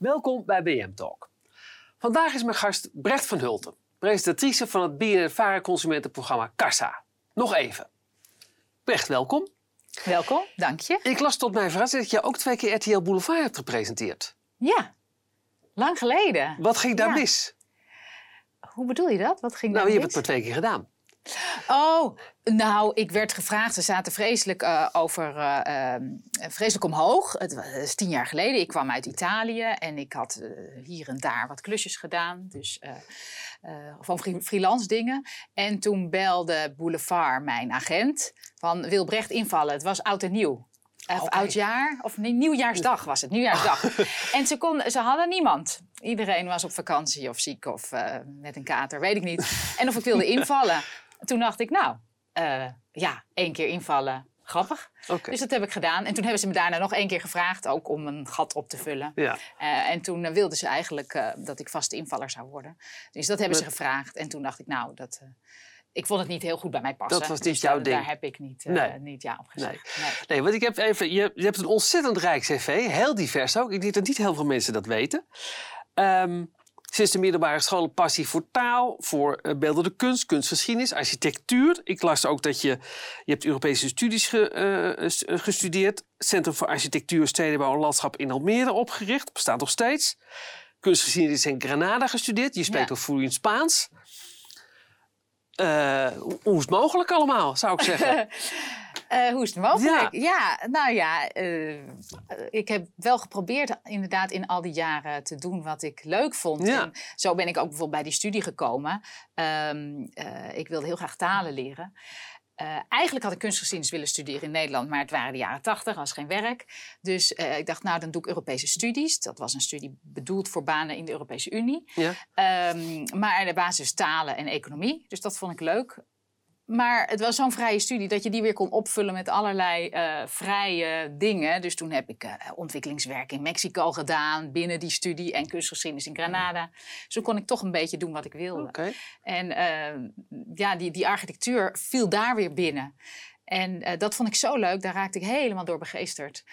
Welkom bij BM Talk. Vandaag is mijn gast Brecht van Hulten, presentatrice van het BNNVARA consumentenprogramma Kassa. Nog even. Brecht, welkom. Welkom, dank je. Ik las tot mijn verrassing dat je ook twee keer RTL Boulevard hebt gepresenteerd. Ja, lang geleden. Wat ging daar Ja. mis? Hoe bedoel je dat? Wat ging Nou, daar je hebt het mis? maar twee keer gedaan. Oh, nou, ik werd gevraagd. Ze zaten vreselijk eh, over, eh, eh, vreselijk omhoog. Het wa- het is tien jaar geleden. Ik kwam uit Italië en ik had eh, hier en daar wat klusjes gedaan. Dus van free- freelance dingen. En toen belde Boulevard mijn agent van wil Brecht invallen. Het was oud en nieuw. Of Oké. oudjaar, of nee, nieuwjaarsdag was het, nieuwjaarsdag. en ze, kon, ze hadden niemand. Iedereen was op vakantie of ziek of met een kater, weet ik niet. En of ik wilde invallen. Toen dacht ik, nou, eh, ja, één keer invallen, grappig. Dus dat heb ik gedaan. En toen hebben ze me daarna nog één keer gevraagd, ook om een gat op te vullen. Ja. Eh, en toen eh, wilden ze eigenlijk dat ik vaste invaller zou worden. Dus dat hebben ze gevraagd. En toen dacht ik, nou, dat, ik vond het niet heel goed bij mij passen. Dat was niet Dus jouw daar- ding. Daar heb ik niet, Nee. niet ja op gezegd. Nee. Nee, want ik heb even, je, je hebt een ontzettend rijk cv, heel divers ook. Ik denk dat niet heel veel mensen dat weten. Sinds de middelbare school passie voor taal, voor eh, beeldende kunst, kunstgeschiedenis, architectuur. Ik las ook dat je, je hebt Europese studies ge, eh, eh, gestudeerd. Centrum voor Architectuur, Stedenbouw en Landschap in Almere opgericht, bestaat nog steeds. Kunstgeschiedenis in Granada gestudeerd. Je spreekt Ja. ook vloeiend Spaans. Eh, hoe is het mogelijk allemaal, zou ik zeggen? Eh, hoe is het mogelijk? Ja, nou ja, eh, ik heb wel geprobeerd inderdaad in al die jaren te doen wat ik leuk vond. Ja. En zo ben ik ook bijvoorbeeld bij die studie gekomen. Ehm, eh, ik wilde heel graag talen leren. Eh, eigenlijk had ik kunstgeschiedenis willen studeren in Nederland, maar het waren de jaren tachtig, was geen werk. Dus eh, ik dacht, nou dan doe ik Europese studies. Dat was een studie bedoeld voor banen in de Europese Unie. ja. Ehm, maar de basis talen en economie. Dus dat vond ik leuk. Maar het was zo'n vrije studie dat je die weer kon opvullen met allerlei eh, vrije dingen. Dus toen heb ik eh, ontwikkelingswerk in Mexico gedaan binnen die studie en kunstgeschiedenis in Granada. Zo kon ik toch een beetje doen wat ik wilde. En eh, ja, die, die architectuur viel daar weer binnen. En dat vond ik zo leuk, daar raakte ik helemaal door begeesterd.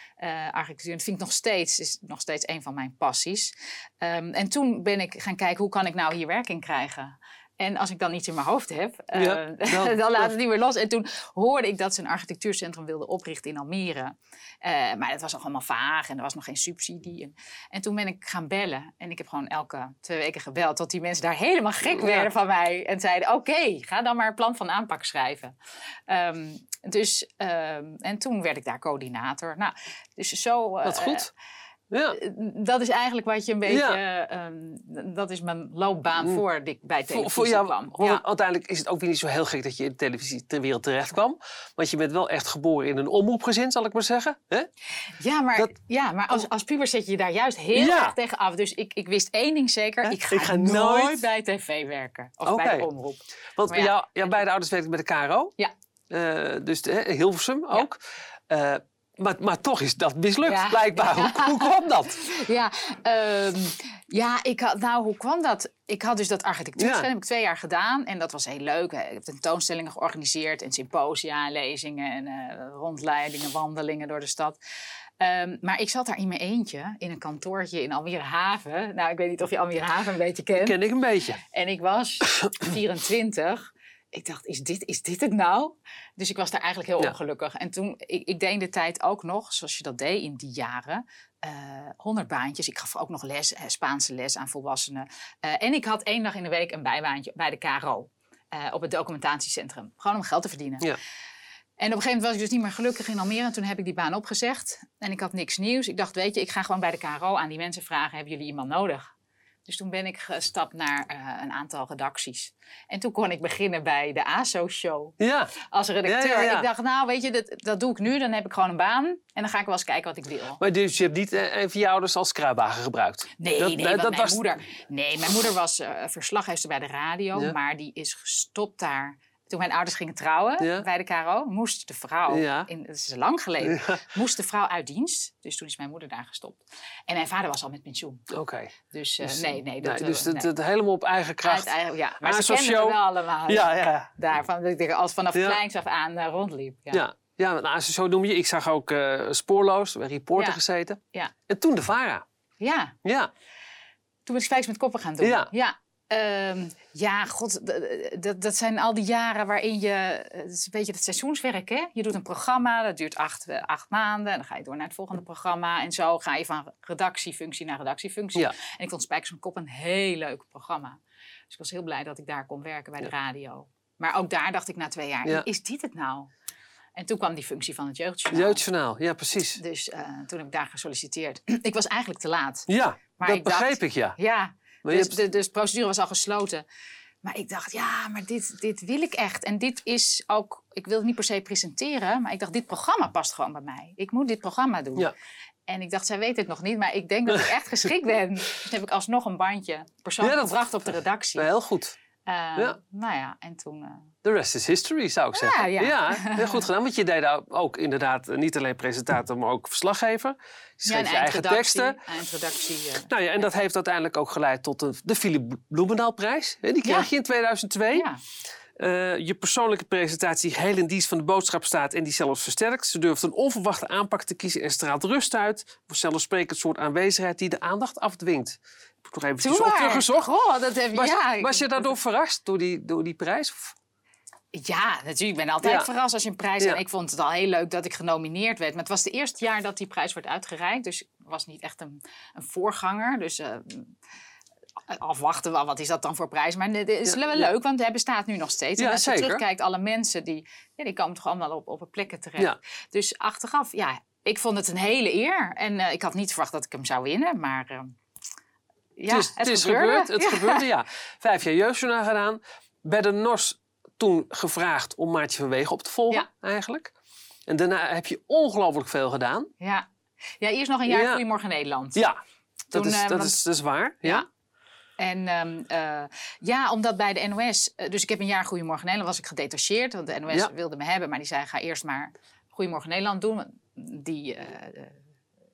Architectuur, dat vind ik nog steeds, is nog steeds een van mijn passies. Ehm, en toen ben ik gaan kijken, hoe kan ik nou hier werk in krijgen? En als ik dan iets in mijn hoofd heb, eh, dan- dan, laat het niet meer los. En toen hoorde ik dat ze een architectuurcentrum wilden oprichten in Almere. Eh, maar het was nog allemaal vaag en er was nog geen subsidie. En, en toen ben ik gaan bellen. En ik heb gewoon elke twee weken gebeld. Tot die mensen daar helemaal gek Ja. werden van mij. En zeiden, oké, ga dan maar een plan van aanpak schrijven. Ehm, dus, ehm, en toen werd ik daar coördinator. Nou, dus zo... eh, Wat goed. Ja. eh, dat is eigenlijk wat je een beetje... Ja. ehm, dat is mijn loopbaan Mm. voor ik bij televisie Voor, jou, kwam. Ja. uiteindelijk is het ook weer niet zo heel gek dat je in de televisie ter wereld terecht kwam. Want je bent wel echt geboren in een omroepgezin, zal ik maar zeggen. Hè? Ja, maar, Dat- ja, maar als, als puber zet je je daar juist heel erg tegen af. Dus ik, ik wist één ding zeker. Ik ga, Ik ga nooit, nooit- bij tv werken. Of bij de omroep. Want ja. jou, jouw beide ouders werken bij de KRO. Ja. Eh, dus de, Hilversum ook. Eh, maar, maar toch is dat mislukt, Ja. blijkbaar. Hoe, hoe kwam dat? Ja, ehm, ja ik had, nou, hoe kwam dat? Ik had dus dat architectuur, Ja. heb ik twee jaar gedaan. En dat was heel leuk. Ik heb tentoonstellingen georganiseerd en symposia en lezingen en eh, rondleidingen, wandelingen door de stad. Ehm, maar ik zat daar in mijn eentje in een kantoortje in Almere Haven. Nou, ik weet niet of je Almere Haven een beetje kent. Ken ik een beetje. En ik was 24. Ik dacht, is dit, is dit het nou? Dus ik was daar eigenlijk heel Ja. ongelukkig. En toen, ik, ik deed in de tijd ook nog, zoals je dat deed in die jaren, eh 100 baantjes. Ik gaf ook nog les, eh, Spaanse les aan volwassenen. Eh, en ik had één dag in de week een bijbaantje bij de KRO. op het documentatiecentrum. Gewoon om geld te verdienen. Ja. En op een gegeven moment was ik dus niet meer gelukkig in Almere. En toen heb ik die baan opgezegd. En ik had niks nieuws. Ik dacht, weet je, ik ga gewoon bij de KRO aan die mensen vragen... hebben jullie iemand nodig? Dus toen ben ik gestapt naar eh, een aantal redacties. En toen kon ik beginnen bij de ASO-show Ja, als redacteur. Ja, ja, ja. Ik dacht, nou weet je, dat, dat doe ik nu. Dan heb ik gewoon een baan. En dan ga ik wel eens kijken wat ik wil. maar dus je hebt niet eh, een van je ouders als kruiwagen gebruikt? Nee, Dat- nee, dat- mijn was- moeder... Nee, mijn moeder was eh verslaggever bij de radio. Maar die is gestopt daar... Toen mijn ouders gingen trouwen Ja. bij de KRO, moest de vrouw, Ja. in, dat is lang geleden, Ja. moest de vrouw uit dienst. Dus toen is mijn moeder daar gestopt. En mijn vader was al met pensioen. Oké. Dus, Dus, nee, nee. Dat, dus eh, het, nee. het helemaal op eigen kracht. Uit eigen- ja, maar ze show. het wel allemaal. Ja, ja. Daarvan, dat ik als vanaf kleins af aan eh, rondliep. Ja. Ja, nou, zo noem je. Ik zag ook eh, Spoorloos, bij Reporter gezeten. Ja. En toen de VARA. Ja, Ja, toen ben ik Spijkers met Koppen gaan doen. Ja. Ja, Ehm, ja god, dat, dat zijn al die jaren waarin je... Het is een beetje het seizoenswerk, hè? Je doet een programma, dat duurt acht, eh, acht maanden. En dan ga je door naar het volgende programma. En zo ga je van redactiefunctie naar redactiefunctie. Ja. En ik vond Spijkers met Kop een heel leuk programma. Dus ik was heel blij dat ik daar kon werken bij de radio. Maar ook daar dacht ik na twee jaar, Ja. is dit het nou? En toen kwam die functie van het jeugdjournaal. Jeugdjournaal, ja precies. Dus eh, toen heb ik daar gesolliciteerd. ik was eigenlijk te laat. Ja, Maar dat ik dacht- begreep ik, ja. Ja, Maar dus, hebt- de, dus de procedure was al gesloten. Maar ik dacht, ja, maar dit, dit wil ik echt. En dit is ook, ik wil het niet per se presenteren, maar ik dacht, dit programma past gewoon bij mij. Ik moet dit programma doen. Ja. En ik dacht, zij weet het nog niet, maar ik denk dat ik echt geschikt ben. Dus heb ik alsnog een bandje persoonlijk Ja, dat- gebracht op de redactie. Heel goed. Eh, ja. Nou ja, en toen... eh, The rest is history, zou ik zeggen. ja. heel goed gedaan. Want je deed ook- inderdaad eh, niet alleen presentator, maar ook verslaggever. Je schreef je eigen teksten. Eindredactie. eh, Nou ja, en dat heeft uiteindelijk ook geleid tot de, de Philip Bloemendaalprijs. Die kreeg je in 2002. ja. Eh, je persoonlijke presentatie geheel in dienst van de boodschap staat en die zelfs versterkt. Ze durft een onverwachte aanpak te kiezen en straalt rust uit. Vanzelfsprekend soort aanwezigheid die de aandacht afdwingt. Heb ik nog eventjes Doe maar. opgezocht. Goh, dat heb, Was, ja, was je daardoor verrast door die, door die prijs? Of- Ja, natuurlijk. Ik ben altijd Ja. verrast als je een prijs Ja. En ik vond het al heel leuk dat ik genomineerd werd. Maar het was het eerste jaar dat die prijs werd uitgereikt. Dus ik was niet echt een, een voorganger. Dus eh, afwachten, wat is dat dan voor prijs? Maar het is wel leuk, want hij bestaat nu nog steeds. En als je zeker. terugkijkt, alle mensen die, ja, die komen toch allemaal op, op plekken terecht. Dus achteraf, ja, ik vond het een hele eer. En eh, ik had niet verwacht dat ik hem zou winnen. Maar eh, ja, het is, het is gebeurd. Het Ja. gebeurde, ja. Vijf jaar jeugdjournaal gedaan. Bij de NOS toen gevraagd om Maartje van Wegen op te volgen, Ja. eigenlijk. En daarna heb je ongelooflijk veel gedaan. Ja. ja, eerst nog een jaar Ja. Goedemorgen Nederland. Ja, dat, Toen, is, eh, dat, want- is, dat is waar. Ja. En ehm, eh, ja, omdat bij de NOS... eh, dus ik heb een jaar Goedemorgen Nederland, was ik gedetacheerd. Want de NOS Ja. wilde me hebben, maar die zei... ga eerst maar Goedemorgen Nederland doen. Die, eh,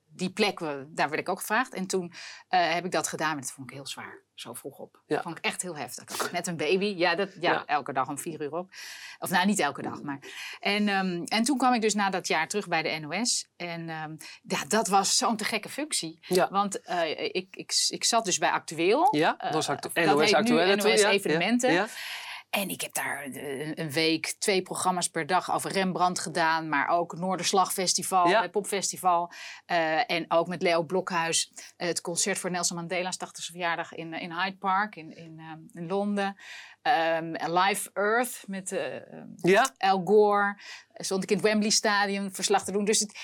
die plek, daar werd ik ook gevraagd. En toen heb ik dat gedaan, maar dat vond ik heel zwaar. Zo vroeg op. Ja. Dat vond ik echt heel heftig. Net een baby. Ja, dat, ja, Ja. elke dag om vier uur op. Of nou, niet elke dag, maar... En, ehm, en toen kwam ik dus na dat jaar terug bij de NOS. En ehm, ja, dat was zo'n te gekke functie. Ja. Want eh, ik, ik, ik zat dus bij Actueel. Ja, Eh, dat was actu dat NOS toen, NOS ja, ja, Evenementen. En ik heb daar een, een week twee programma's per dag over Rembrandt gedaan. Maar ook Noorderslagfestival, Ja. het Popfestival. eh, en ook met Leo Blokhuis eh, het concert voor Nelson Mandela's 80ste verjaardag in, eh, in Hyde Park in, in, eh, in Londen. En Live Earth met eh, ehm, Ja, Al Gore. Stond ik in het Wembley Stadium verslag te doen. Dus het,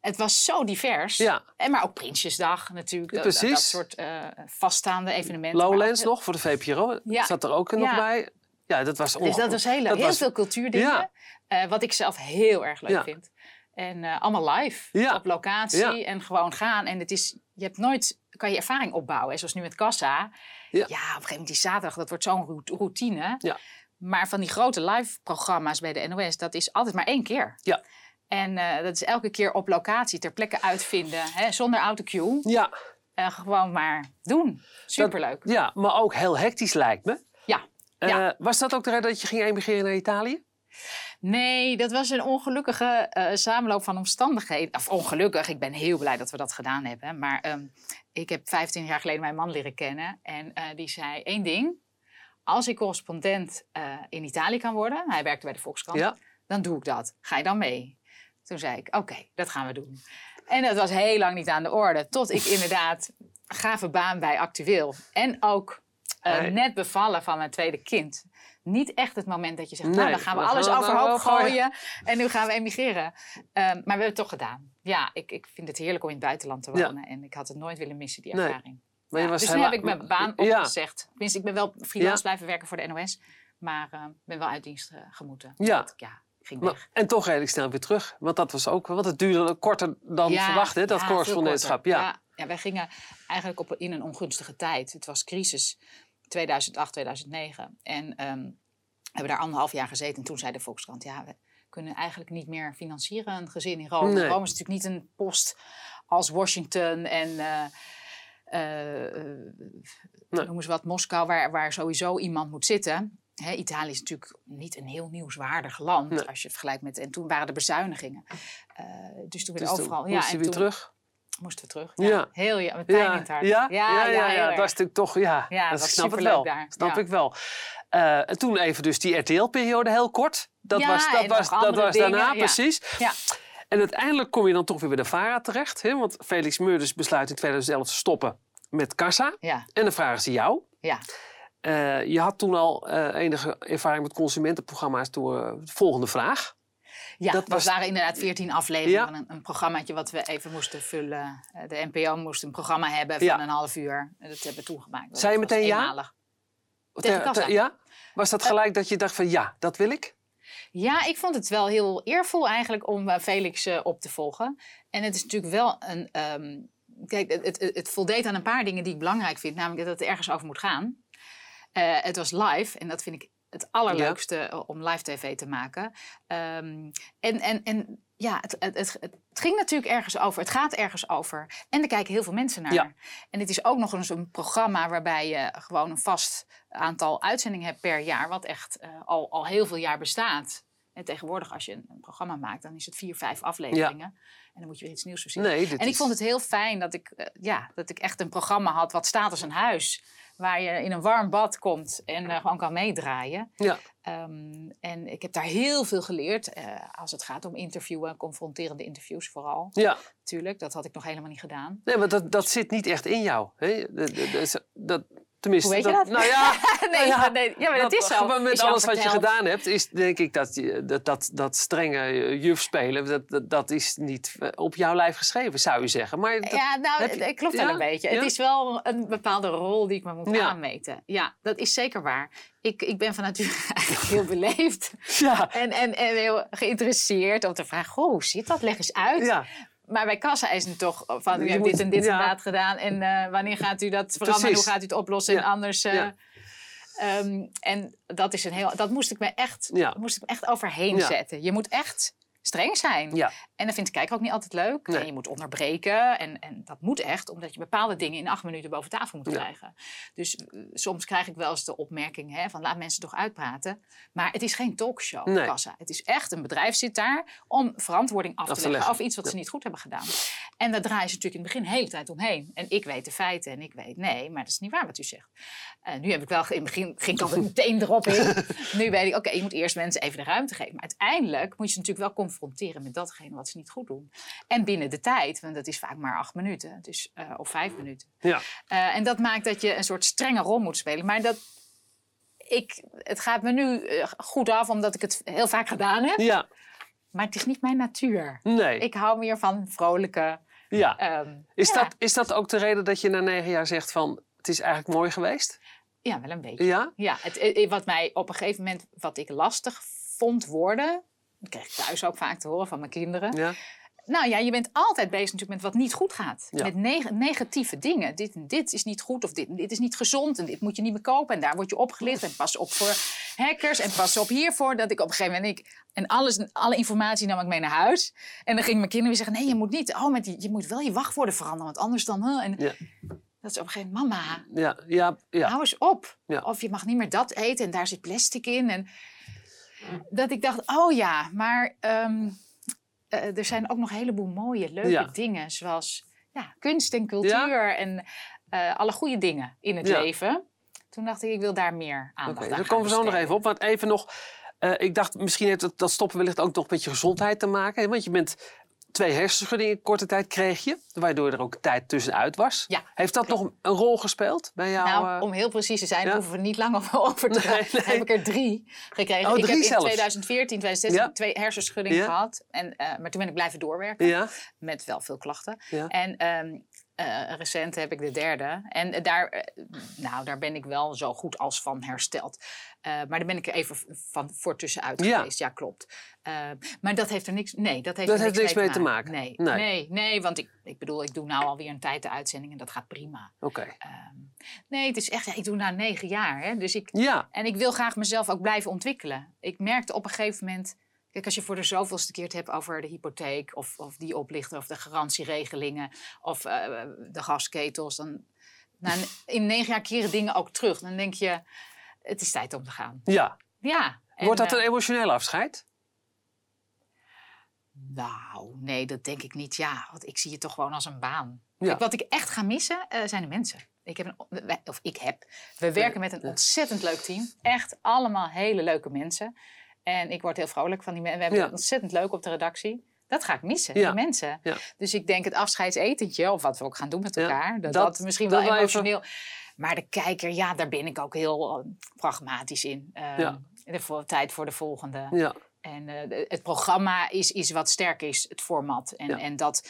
het was zo divers. ja. En maar ook Prinsjesdag natuurlijk. Dat- Dat, dat Precies. soort eh, vaststaande evenementen. Lowlands nog voor de VPRO. Ja. Zat er ook nog Ja. bij. Ja, dat was Dus dat was heel, leuk. heel was- veel cultuurdingen. Ja. eh, wat ik zelf heel erg leuk Ja. vind. En eh, allemaal live. Ja. Op locatie. En gewoon gaan. En het is, je hebt nooit, kan je ervaring opbouwen. hè, Zoals nu met Kassa. Ja. Ja. op een gegeven moment die zaterdag, dat wordt zo'n rout- routine. Ja. Maar van die grote live programma's bij de NOS, dat is altijd maar één keer. Ja. En eh, dat is elke keer op locatie, ter plekke uitvinden. Hè, zonder autocue. Ja, En gewoon maar doen. Superleuk. ja, maar ook heel hectisch lijkt me. Ja. Eh. Was dat ook de reden dat je ging emigreren naar Italië? Nee, dat was een ongelukkige eh, samenloop van omstandigheden. Of ongelukkig, ik ben heel blij dat we dat gedaan hebben. Maar ehm, ik heb 15 jaar geleden mijn man leren kennen. En eh, die zei één ding. Als ik correspondent in Italië kan worden, hij werkte bij de Volkskrant, Ja. dan doe ik dat. Ga je dan mee? Toen zei ik, oké, dat gaan we doen. En dat was heel lang niet aan de orde. Tot ik inderdaad gave baan bij Actueel. En ook eh, net bevallen van mijn tweede kind. Niet echt het moment dat je zegt, nou dan gaan we we alles gaan overhoop gooien. gooien. En nu gaan we emigreren. Ehm, maar we hebben het toch gedaan. Ja, ik, ik vind het heerlijk om in het buitenland te Ja. wonen. En ik had het nooit willen missen, die Nee. ervaring. Maar Ja, dus toen hela- heb ik mijn baan Ja. opgezegd. Tenminste, ik ben wel freelance Ja. blijven werken voor de NOS. Maar eh, ben wel uit dienst eh, gemoeten. Ja. Ja, ging Maar- weg. en toch redelijk snel weer terug. Want dat was ook, want het duurde korter dan Ja, verwacht, hè, dat ja, correspondentschap. Ja. ja. Ja, wij gingen eigenlijk op, in een ongunstige tijd. Het was crisis 2008, 2009. En we hebben daar anderhalf jaar gezeten. En toen zei de Volkskrant, ja, we kunnen eigenlijk niet meer financieren een gezin in Rome. Nee. Rome is natuurlijk niet een post als Washington en... eh, Nee. noem eens wat, Moskou, waar, waar sowieso iemand moet zitten. Italië is natuurlijk niet een heel nieuwswaardig land Nee. als je het vergelijkt met. En toen waren de bezuinigingen. Dus toen Dus werd toen overal. je en weer toen- terug. Moesten we terug. Ja. Ja. Heel ja, met pijn in Ja, het hart. ja, ja, ja, ja, dat was natuurlijk toch, ja, Ja, dat snap ik wel. daar. Snap ik wel. Eh, en toen even dus die RTL-periode heel kort. Dat was, dat was, dat was daarna, dingen, precies. Ja. En uiteindelijk kom je dan toch weer bij de VARA terecht. Hè? Want Felix Meurders besluit in 2011 te stoppen met Kassa. Ja, En dan vragen ze jou. ja. Eh, je had toen al eh, enige ervaring met consumentenprogramma's door de volgende vraag. Ja, Dat was- waren inderdaad 14 afleveringen Ja. van een, een programmaatje wat we even moesten vullen. Eh, De NPO moest een programma hebben van Ja. een half uur. Dat hebben we toegemaakt. Zei je meteen ja? Tegen Te- ja? Was dat gelijk dat je dacht van ja, dat wil ik? Ja, ik vond het wel heel eervol eigenlijk om eh, Felix eh, op te volgen. En het is natuurlijk wel een. ehm, kijk, het, het, het voldeed aan een paar dingen die ik belangrijk vind. Namelijk dat het ergens over moet gaan. Eh, het was live en dat vind ik het allerleukste om live tv te maken. Ehm, en, en, en ja, het, het, het, het ging natuurlijk ergens over. Het gaat ergens over. En er kijken heel veel mensen naar. Ja. En het is ook nog eens een programma waarbij je gewoon een vast aantal uitzendingen hebt per jaar. Wat echt eh, al, al heel veel jaar bestaat. En tegenwoordig als je een, een programma maakt, dan is het vier, vijf afleveringen. En dan moet je weer iets nieuws verzinnen. Nee, En ik is- vond het heel fijn dat ik, eh, ja, dat ik echt een programma had wat staat als een huis. Waar je in een warm bad komt en eh, gewoon kan meedraaien. Ja. Ehm, en ik heb daar heel veel geleerd. eh, als het gaat om interviewen, confronterende interviews vooral. Ja, Natuurlijk, dat had ik nog helemaal niet gedaan. nee, maar dat, dat zit niet echt in jou. Hè? Dat, dat, dat- tenminste, Hoe weet je dat? Nou ja, nee, ja, nee, ja, maar dat, is zo. Met Is alles wat je gedaan hebt, is denk ik dat dat, dat, dat strenge juf spelen, dat, dat, dat is niet op jouw lijf geschreven, zou je zeggen. Maar dat- Ja, nou, je- het klopt wel een beetje. Het is wel een bepaalde rol die ik me moet aanmeten. Ja, dat is zeker waar. Ik, ik ben van nature eigenlijk heel beleefd. ja, En, en, en heel geïnteresseerd om te vragen, goh, hoe zit dat? Leg eens uit. Maar bij kassa is het toch van, u hebt dit en dit ja. dat gedaan. En eh, wanneer gaat u dat veranderen? Precies. Hoe gaat u het oplossen? En anders... eh, Ja. ehm, en dat, is een heel, dat moest ik me echt, moest ik me echt overheen zetten. Je moet echt streng zijn. ja, En dat vindt de kijker ook niet altijd leuk. Nee. En je moet onderbreken. En, en dat moet echt, omdat je bepaalde dingen in acht minuten boven tafel moet Ja. krijgen. Dus eh, soms krijg ik wel eens de opmerking hè, van laat mensen toch uitpraten. Maar het is geen talkshow, Nee. Kassa. Het is echt, een bedrijf zit daar om verantwoording af, Af te leggen leggen. over iets wat ze niet goed hebben gedaan. En daar draaien ze natuurlijk in het begin de hele tijd omheen. En ik weet de feiten en ik weet nee, maar dat is niet waar wat u zegt. Eh, nu heb ik wel, in het begin ging ik altijd meteen erop in. nu weet ik, oké, je moet eerst mensen even de ruimte geven. Maar uiteindelijk moet je ze natuurlijk wel confronteren met datgene wat ze niet goed doen. En binnen de tijd, want dat is vaak maar acht minuten, dus, eh, of vijf minuten. ja. Eh, en dat maakt dat je een soort strenge rol moet spelen. Maar dat, ik, het gaat me nu eh, goed af, omdat ik het heel vaak gedaan heb. ja. Maar het is niet mijn natuur. Nee, Ik hou meer van vrolijke. ja. ehm, Is, ja, dat, is dat ook de reden dat je na negen jaar zegt van het is eigenlijk mooi geweest? ja, wel een beetje. Ja? Ja, het, wat mij op een gegeven moment, wat ik lastig vond worden, dat kreeg ik thuis ook vaak te horen van mijn kinderen. Ja. Nou ja, je bent altijd bezig natuurlijk met wat niet goed gaat. Ja. Met neg- negatieve dingen. Dit en dit is niet goed of dit, dit is niet gezond en dit moet je niet meer kopen. En daar word je opgelicht en pas op voor hackers en pas op hiervoor. Dat ik op een gegeven moment... Ik, en alles, alle informatie nam ik mee naar huis. En dan gingen mijn kinderen weer zeggen, nee je moet niet. Oh, met die, je moet wel je wachtwoorden veranderen, want anders dan... huh? En Ja. dat is op een gegeven moment, mama, Ja, ja, ja. hou eens op. Ja. Of je mag niet meer dat eten en daar zit plastic in. En dat ik dacht, oh ja, maar ehm, eh, er zijn ook nog een heleboel mooie, leuke Ja. dingen. Zoals ja, kunst en cultuur en eh, alle goede dingen in het Ja. leven. Toen dacht ik, ik wil daar meer Oké, aandacht aan daar komen we zo nog even op. Want even nog, eh, ik dacht misschien heeft dat, dat stoppen wellicht ook nog met je gezondheid te maken. hè? Want je bent twee hersenschuddingen in korte tijd kreeg je, waardoor er ook tijd tussenuit was. Ja, Heeft dat nog een, rol gespeeld bij jou? Nou, eh? om heel precies te zijn, ja. hoeven we niet lang over te gaan. Nee, nee. Heb ik er drie gekregen. Oh, ik heb in zelfs? 2014, 2016 Ja. twee hersenschuddingen gehad. En, eh, maar toen ben ik blijven doorwerken. Met wel veel klachten. ja. En ehm, eh, recent heb ik de derde. En daar, eh, nou, daar ben ik wel zo goed als van hersteld. Eh, maar daar ben ik even van voor tussenuit Ja. geweest. Ja, klopt. Eh, maar dat heeft er niks, nee, dat heeft Dat er heeft niks niks mee te mee te maken. maken. Nee, Nee. nee. nee, want ik, ik bedoel, ik doe nou alweer een tijd de uitzending en dat gaat prima. Oké. Ehm, nee, het is echt, ja, ik doe nou negen jaar. Hè, dus ik, Ja, en ik wil graag mezelf ook blijven ontwikkelen. Ik merkte op een gegeven moment. Kijk, als je voor de zoveelste keer het hebt over de hypotheek. of, of die oplichter. of de garantieregelingen. of eh, de gasketels. dan. Nou, in negen jaar keren dingen ook terug. Dan denk je. Het is tijd om te gaan. ja. Ja. en, Wordt dat eh, een emotioneel afscheid? Nou, nee, dat denk ik niet. Ja, want ik zie het toch gewoon als een baan. Ja. Kijk, wat ik echt ga missen, eh, zijn de mensen. Ik heb een, wij- of ik heb. We werken met een ontzettend leuk team. Echt allemaal hele leuke mensen. En ik word heel vrolijk van die mensen. We hebben Ja. het ontzettend leuk op de redactie. Dat ga ik missen, Ja. die mensen. Ja. Dus ik denk het afscheidsetentje, of wat we ook gaan doen met elkaar, dat, dat- dat, misschien dat wel wel even- emotioneel. Maar de kijker, ja, daar ben ik ook heel eh, pragmatisch in. Eh, Ja. de vo- tijd voor de volgende. Ja, En eh, het programma is, is wat sterk is, het format. En, Ja. en dat,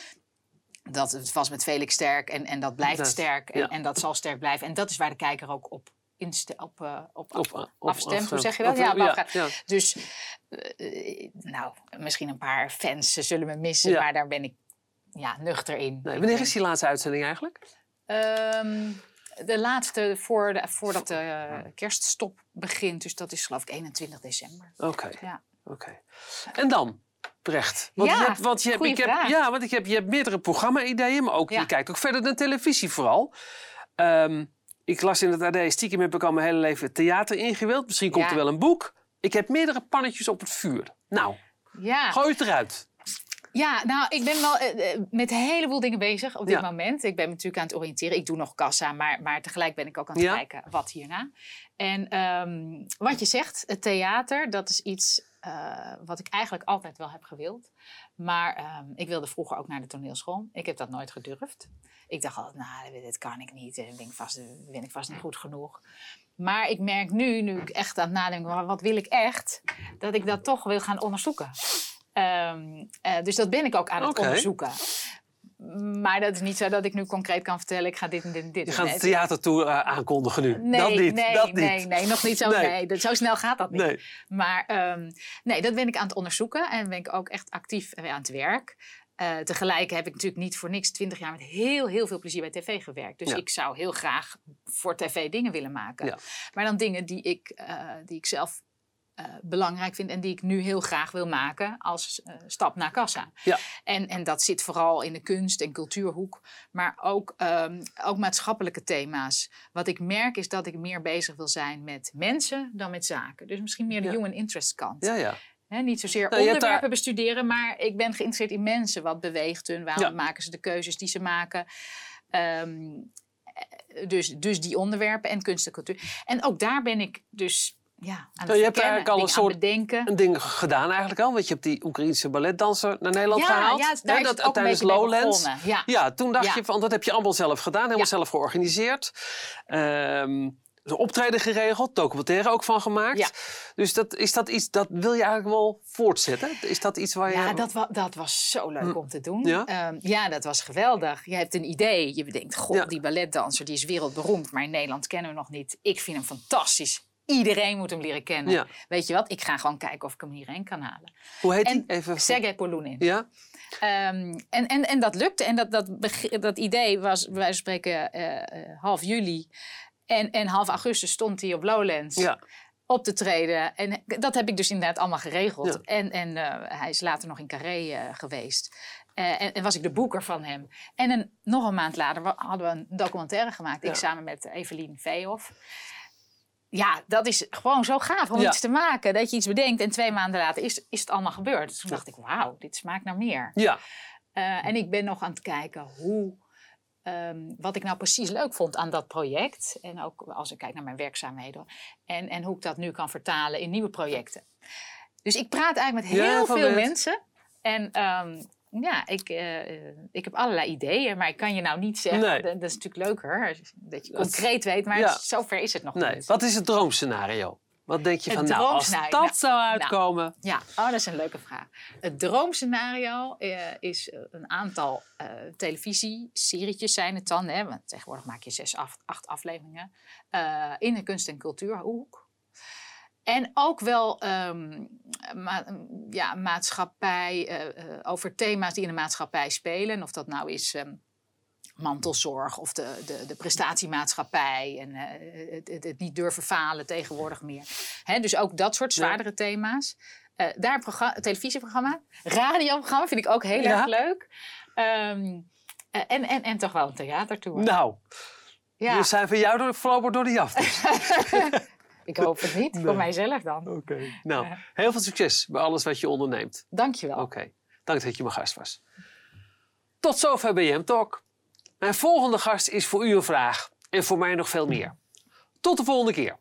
dat het was met Felix sterk en, en dat blijft Dat- sterk. En, ja. en dat zal sterk blijven. En dat is waar de kijker ook op, op, eh, op, af- op, op, afstemt. Hoe zeg je dat? Ja, op ja, ja. Dus, eh, nou, misschien een paar fans zullen me missen, Ja. maar daar ben ik ja, nuchter in. Nee, wanneer is die laatste uitzending eigenlijk? Ehm, de laatste voor de, voordat de eh, kerststop begint. Dus dat is geloof ik 21 december. Oké. Ja. Oké. En dan, Brecht. Want Ja, je hebt, want je hebt, ik heb, ja, want ik heb, je hebt meerdere programma-ideeën, maar ook Ja. je kijkt ook verder naar televisie vooral. Ehm, ik las in het AD, stiekem heb ik al mijn hele leven theater ingewild. Misschien komt Ja. er wel een boek. Ik heb meerdere pannetjes op het vuur. Nou, Ja. gooi het eruit. Ja, nou, ik ben wel eh, eh, met een heleboel dingen bezig op dit Ja. moment. Ik ben me natuurlijk aan het oriënteren. Ik doe nog kassa, maar, maar tegelijk ben ik ook aan het Ja. kijken wat hierna. En ehm, wat je zegt, het theater, dat is iets eh, wat ik eigenlijk altijd wel heb gewild. Maar ehm, ik wilde vroeger ook naar de toneelschool. Ik heb dat nooit gedurfd. Ik dacht altijd, nou, dit kan ik niet. Dat ben ik vast, ben ik vast niet goed genoeg. Maar ik merk nu, nu ik echt aan het nadenken, wat wil ik echt? Dat ik dat toch wil gaan onderzoeken. Ehm, eh, dus dat ben ik ook aan het onderzoeken. Maar dat is niet zo dat ik nu concreet kan vertellen, ik ga dit en dit en dit Je gaat het theatertour eh, aankondigen nu. Nee, dat niet, nee, dat niet. nee, nee, nog niet zo. Nee. Nee. dat, zo snel gaat dat niet. Nee. Maar ehm, nee, dat ben ik aan het onderzoeken en ben ik ook echt actief eh, aan het werk. Eh, tegelijk heb ik natuurlijk niet voor niks twintig jaar met heel, heel veel plezier bij tv gewerkt. Dus Ja. ik zou heel graag voor tv dingen willen maken. Ja. Maar dan dingen die ik, die ik zelf eh, belangrijk vind en die ik nu heel graag wil maken als eh, stap naar kassa. Ja. En, en dat zit vooral in de kunst- en cultuurhoek, maar ook, ehm, ook maatschappelijke thema's. Wat ik merk is dat ik meer bezig wil zijn met mensen dan met zaken. Dus misschien meer de Ja. human interest kant. Ja, ja. Niet zozeer Nou, onderwerpen daar- bestuderen, maar ik ben geïnteresseerd in mensen. Wat beweegt hun? Waarom Ja. maken ze de keuzes die ze maken? Ehm, eh, dus, dus die onderwerpen en kunst en cultuur. En ook daar ben ik dus ja, aan het je hebt eigenlijk al een soort-. Een ding gedaan eigenlijk al. Want je hebt die Oekraïense balletdanser naar Nederland ja, gehaald. ja, daar dat, ook tijdens Lowlands. Ja. Ja, toen dacht Ja. je van dat heb je allemaal zelf gedaan, helemaal zelf georganiseerd. Een optreden geregeld, documentaire ook van gemaakt. Ja. Dus dat, is dat iets, dat wil je eigenlijk wel voortzetten? Is dat iets waar je... Ja, dat, wa dat was zo leuk Hm. om te doen. Ja? Ehm, ja, dat was geweldig. Je hebt een idee. Je bedenkt, god, Ja. die balletdanser die is wereldberoemd. Maar in Nederland kennen we nog niet. Ik vind hem fantastisch. Iedereen moet hem leren kennen. Ja. Weet je wat? Ik ga gewoon kijken of ik hem hierheen kan halen. Hoe heet En die? Even... Polunin. Ja? Ehm, en, en, en dat lukte. En dat, dat, dat idee was, van spreken, eh, eh, half juli. En, en half augustus stond hij op Lowlands Ja. op te treden. En dat heb ik dus inderdaad allemaal geregeld. Ja. En, en eh, hij is later nog in Carré geweest. Eh, en, en was ik de boeker van hem. En een, nog een maand later hadden we een documentaire gemaakt. Ja. Ik samen met Evelien Veehoff. Ja, dat is gewoon zo gaaf om Ja. iets te maken. Dat je iets bedenkt en twee maanden later is, is het allemaal gebeurd. Dus toen dacht ik, wauw, dit smaakt naar meer. Ja. Eh, en ik ben nog aan het kijken hoe, ehm, wat ik nou precies leuk vond aan dat project. En ook als ik kijk naar mijn werkzaamheden. En, en hoe ik dat nu kan vertalen in nieuwe projecten. Dus ik praat eigenlijk met heel veel mensen. En ehm, ja, ik, eh, eh, ik heb allerlei ideeën. Maar ik kan je nou niet zeggen, Nee. dat, dat is natuurlijk leuker. Dat je concreet weet. Maar ja. zover is het nog Nee. niet. Wat is het droomscenario? Wat denk je van, nou, als dat nou, zou uitkomen... Ja, oh, dat is een leuke vraag. Het droomscenario eh, is een aantal eh televisieserietjes zijn het dan. Hè, want tegenwoordig maak je zes, acht, acht afleveringen. in de kunst- en cultuurhoek. En ook wel ehm, ma- ja, maatschappij, eh, eh, over thema's die in de maatschappij spelen. Of dat nou is ehm, mantelzorg of de, de, de prestatiemaatschappij. En eh, het, het, het niet durven falen tegenwoordig meer. Hè, dus ook dat soort Ja. zwaardere thema's. Daar een programma, een televisieprogramma. Radioprogramma vind ik ook heel Ja. erg leuk. Ehm, eh, en, en, en toch wel een theatertour. Nou, ja, we zijn van jou door, voorlopig door de jacht. ik hoop het niet. Nee. Voor mijzelf dan. Oké. Nou, Ja. heel veel succes bij alles wat je onderneemt. Dankjewel. Oké. Dank dat je mijn gast was. Tot zover BM Talk. Mijn volgende gast is voor u een vraag en voor mij nog veel meer. Tot de volgende keer.